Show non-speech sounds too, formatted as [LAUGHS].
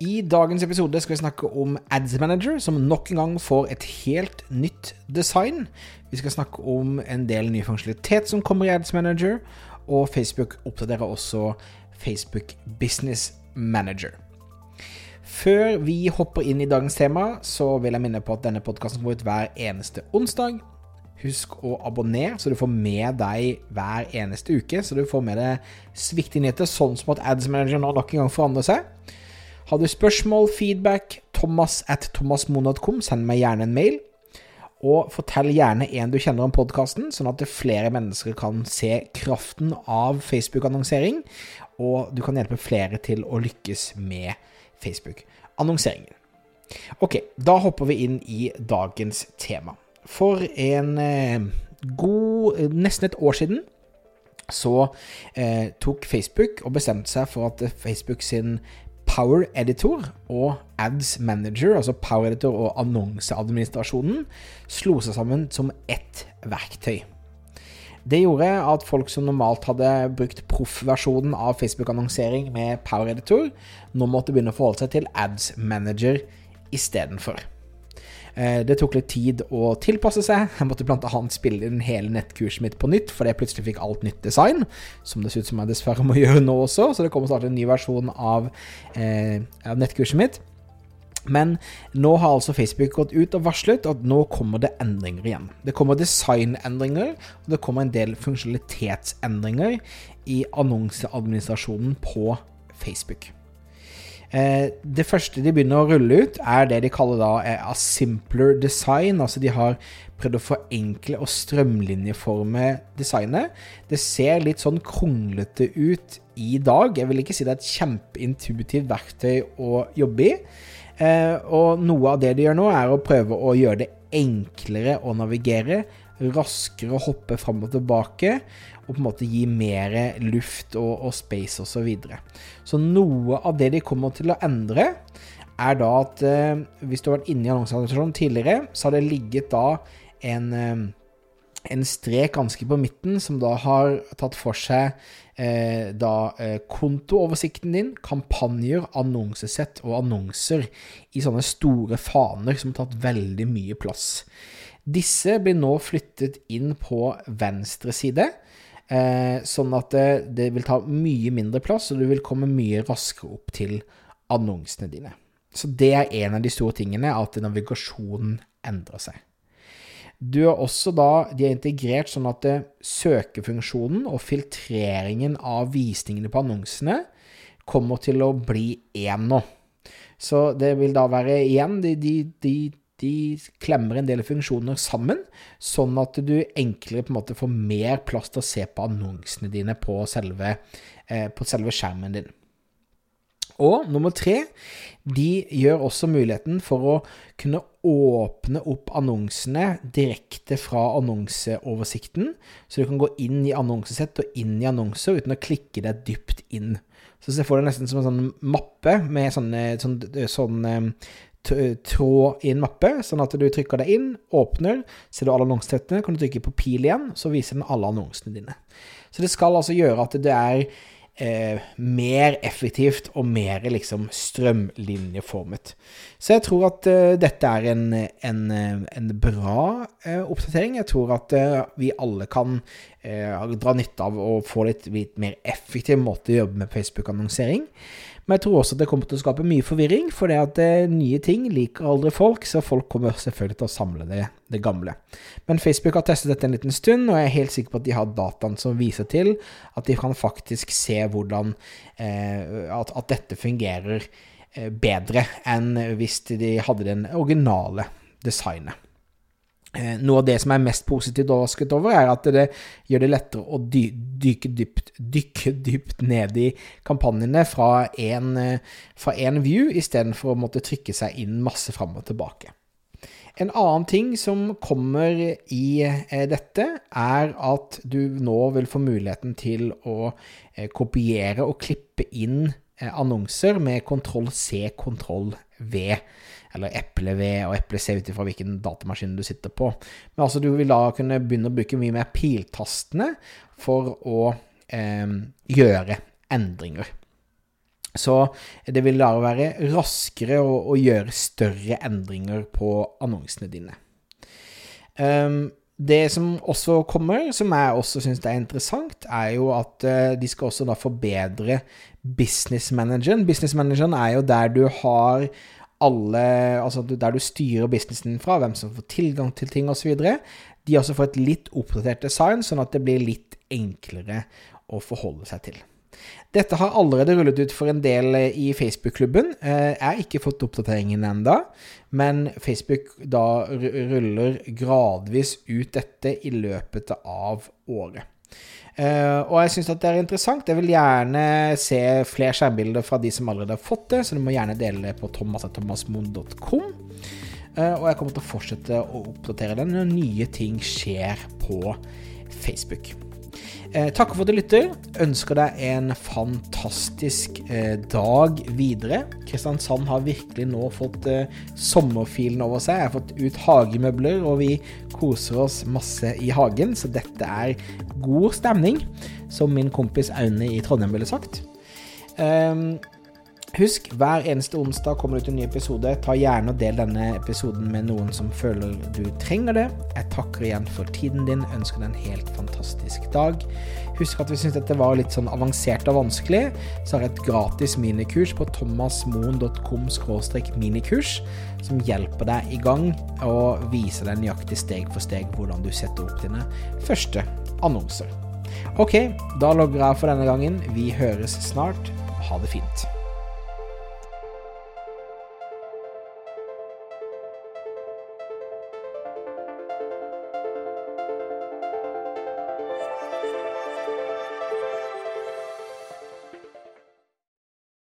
I dagens episode skal vi snakke om Ads Manager, som nok en gang får et helt nytt design. Vi skal snakke om en del ny funksjonalitet som kommer i Ads Manager, og Facebook oppdaterer også Facebook Business Manager. Før vi hopper inn i dagens tema, så vil jeg minne på at denne podkasten kommer ut hver eneste onsdag. Husk å abonnere, så du får med deg hver eneste uke. Så du får med deg sviktige nyheter, sånn som at Ads Manager nå nok en gang forandrer seg. Har du spørsmål, feedback, thomas at thomasmonad.com, send meg gjerne en mail. Og fortell gjerne en du kjenner om podkasten, sånn at flere mennesker kan se kraften av Facebook-annonsering, og du kan hjelpe flere til å lykkes med Facebook-annonseringen. Ok, da hopper vi inn i dagens tema. For en eh, god Nesten et år siden så eh, tok Facebook og bestemte seg for at Facebook sin Power Editor og Ads Manager, altså Power Editor og annonseadministrasjonen, slo seg sammen som ett verktøy. Det gjorde at folk som normalt hadde brukt proff-versjonen av Facebook-annonsering med Power Editor, nå måtte begynne å forholde seg til Ads Manager istedenfor. Eh, det tok litt tid å tilpasse seg. Jeg måtte bl.a. spille inn hele nettkurset mitt på nytt, fordi jeg plutselig fikk alt nytt design, som det ser ut som jeg dessverre må [LAUGHS] gjøre nå også. Så det kommer snart en ny versjon av, eh, av nettkurset mitt. Men nå har altså Facebook gått ut og varslet at nå kommer det endringer igjen. Det kommer designendringer, og det kommer en del funksjonalitetsendringer i annonseadministrasjonen på Facebook. Eh, det første de begynner å rulle ut, er det de kaller da eh, a simpler design. Altså de har prøvd å forenkle og strømlinjeforme designet. Det ser litt sånn kronglete ut i dag. Jeg vil ikke si det er et kjempeintuitivt verktøy å jobbe i. Eh, og noe av det de gjør nå, er å prøve å gjøre det enklere å navigere raskere å hoppe fram og tilbake, og på en måte gi mer luft og, og space osv. Så, videre. så noe av det de kommer til å endre, er da at eh, hvis du har vært inne i annonseadministrasjonen tidligere, så har det ligget da en, eh, en strek ganske på midten som da har tatt for seg eh, da eh, kontooversikten din, kampanjer, annonsesett og annonser i sånne store faner som har tatt veldig mye plass. Disse blir nå flyttet inn på venstre side, eh, sånn at det, det, vil ta mye mindre plass, og du vil komme mye raskere opp til annonsene dine. Så det er en av de store tingene, at navigasjonen endrer seg. Du har også da, De er integrert sånn at eh, søkefunksjonen og filtreringen av visningene på annonsene kommer til å bli én nå. Så det vil da være igjen de, de, de de klemmer en del funksjoner sammen, sånn at du enklere på en måte får mer plass til å se på annonsene dine på selve, eh, på selve skjermen din. Og nummer tre, de gjør også muligheten for å kunne åpne opp annonsene direkte fra annonseoversikten. Så du kan gå inn i annonsesett og inn i annonser uten å klikke deg dypt inn. Så jeg får det nesten som en sånn mappe med sånne, sånne, sånn tråd i en mappe, sånn at du trykker deg inn, åpner, ser du alle annonsetettene, kan du trykke på pil igjen, så viser den alle annonsene dine. Så det skal altså gjøre at det er eh, mer effektivt og mer liksom strømlinjeformet. Så jeg tror at eh, dette er en, en, en bra eh, oppdatering. Jeg tror at eh, vi alle kan eh, dra nytte av å få litt, litt mer effektiv måte å jobbe med Facebook-annonsering. Men jeg tror også at det kommer til å skape mye forvirring, for det at det nye ting liker aldri folk, så folk kommer selvfølgelig til å samle det, det, gamle. Men Facebook har testet dette en liten stund, og jeg er helt sikker på at de har dataen som viser til at de kan faktisk se hvordan eh, at, at, dette fungerer eh, bedre enn hvis de hadde den originale designet. Eh, noe av det som er mest positivt overrasket over, er at det gjør det lettere å dy dykke, dypt, dykke dypt ned i kampanjene fra én view, istedenfor å måtte trykke seg inn masse fram og tilbake. En annen ting som kommer i eh, dette, er at du nå vil få muligheten til å eh, kopiere og klippe inn eh, annonser med kontroll C, kontroll V eller eple-V og eple-C ut ifra hvilken datamaskin du sitter på. Men altså, du vil da kunne begynne å bruke mye mer piltastene for å eh, gjøre endringer. Så det vil da være raskere å, å, gjøre større endringer på annonsene dine. Um, det som også kommer, som jeg også syns er interessant, er jo at uh, de skal også da forbedre business manageren. Business manageren er jo der du har alle Altså der du styrer businessen fra, hvem som får tilgang til ting osv. De også får et litt oppdatert design, sånn at det blir litt enklere å forholde seg til. Dette har allerede rullet ut for en del eh, i Facebook-klubben. Eh, jeg har ikke fått oppdateringen enda, men Facebook da ruller gradvis ut dette i løpet av året. Uh, og jeg syns det er interessant. Jeg vil gjerne se flere skjermbilder fra de som allerede har fått det, så du må gjerne dele det på thomas.thomasmoen.com. Og jeg kommer til å fortsette å oppdatere den når nye ting skjer på Facebook. Eh, takker for at du lytter. Ønsker deg en fantastisk eh, dag videre. Kristiansand har virkelig nå fått eh, sommerfilen over seg. Jeg har fått ut hagemøbler, og vi koser oss masse i hagen. Så dette er god stemning, som min kompis Aune i Trondheim ville sagt. Um, Husk, hver eneste onsdag kommer det ut en ny episode. Ta gjerne og del denne episoden med noen som føler du trenger det. Jeg takker igjen for tiden din, ønsker deg en helt fantastisk dag. Husk at hvis syns dette var litt sånn avansert og vanskelig, så har jeg et gratis minikurs på thomasmoen.com minikurs, som hjelper deg i gang og viser deg nøyaktig steg for steg hvordan du setter opp dine første annonser. Ok, da logger jeg for denne gangen. Vi høres snart. Ha det fint.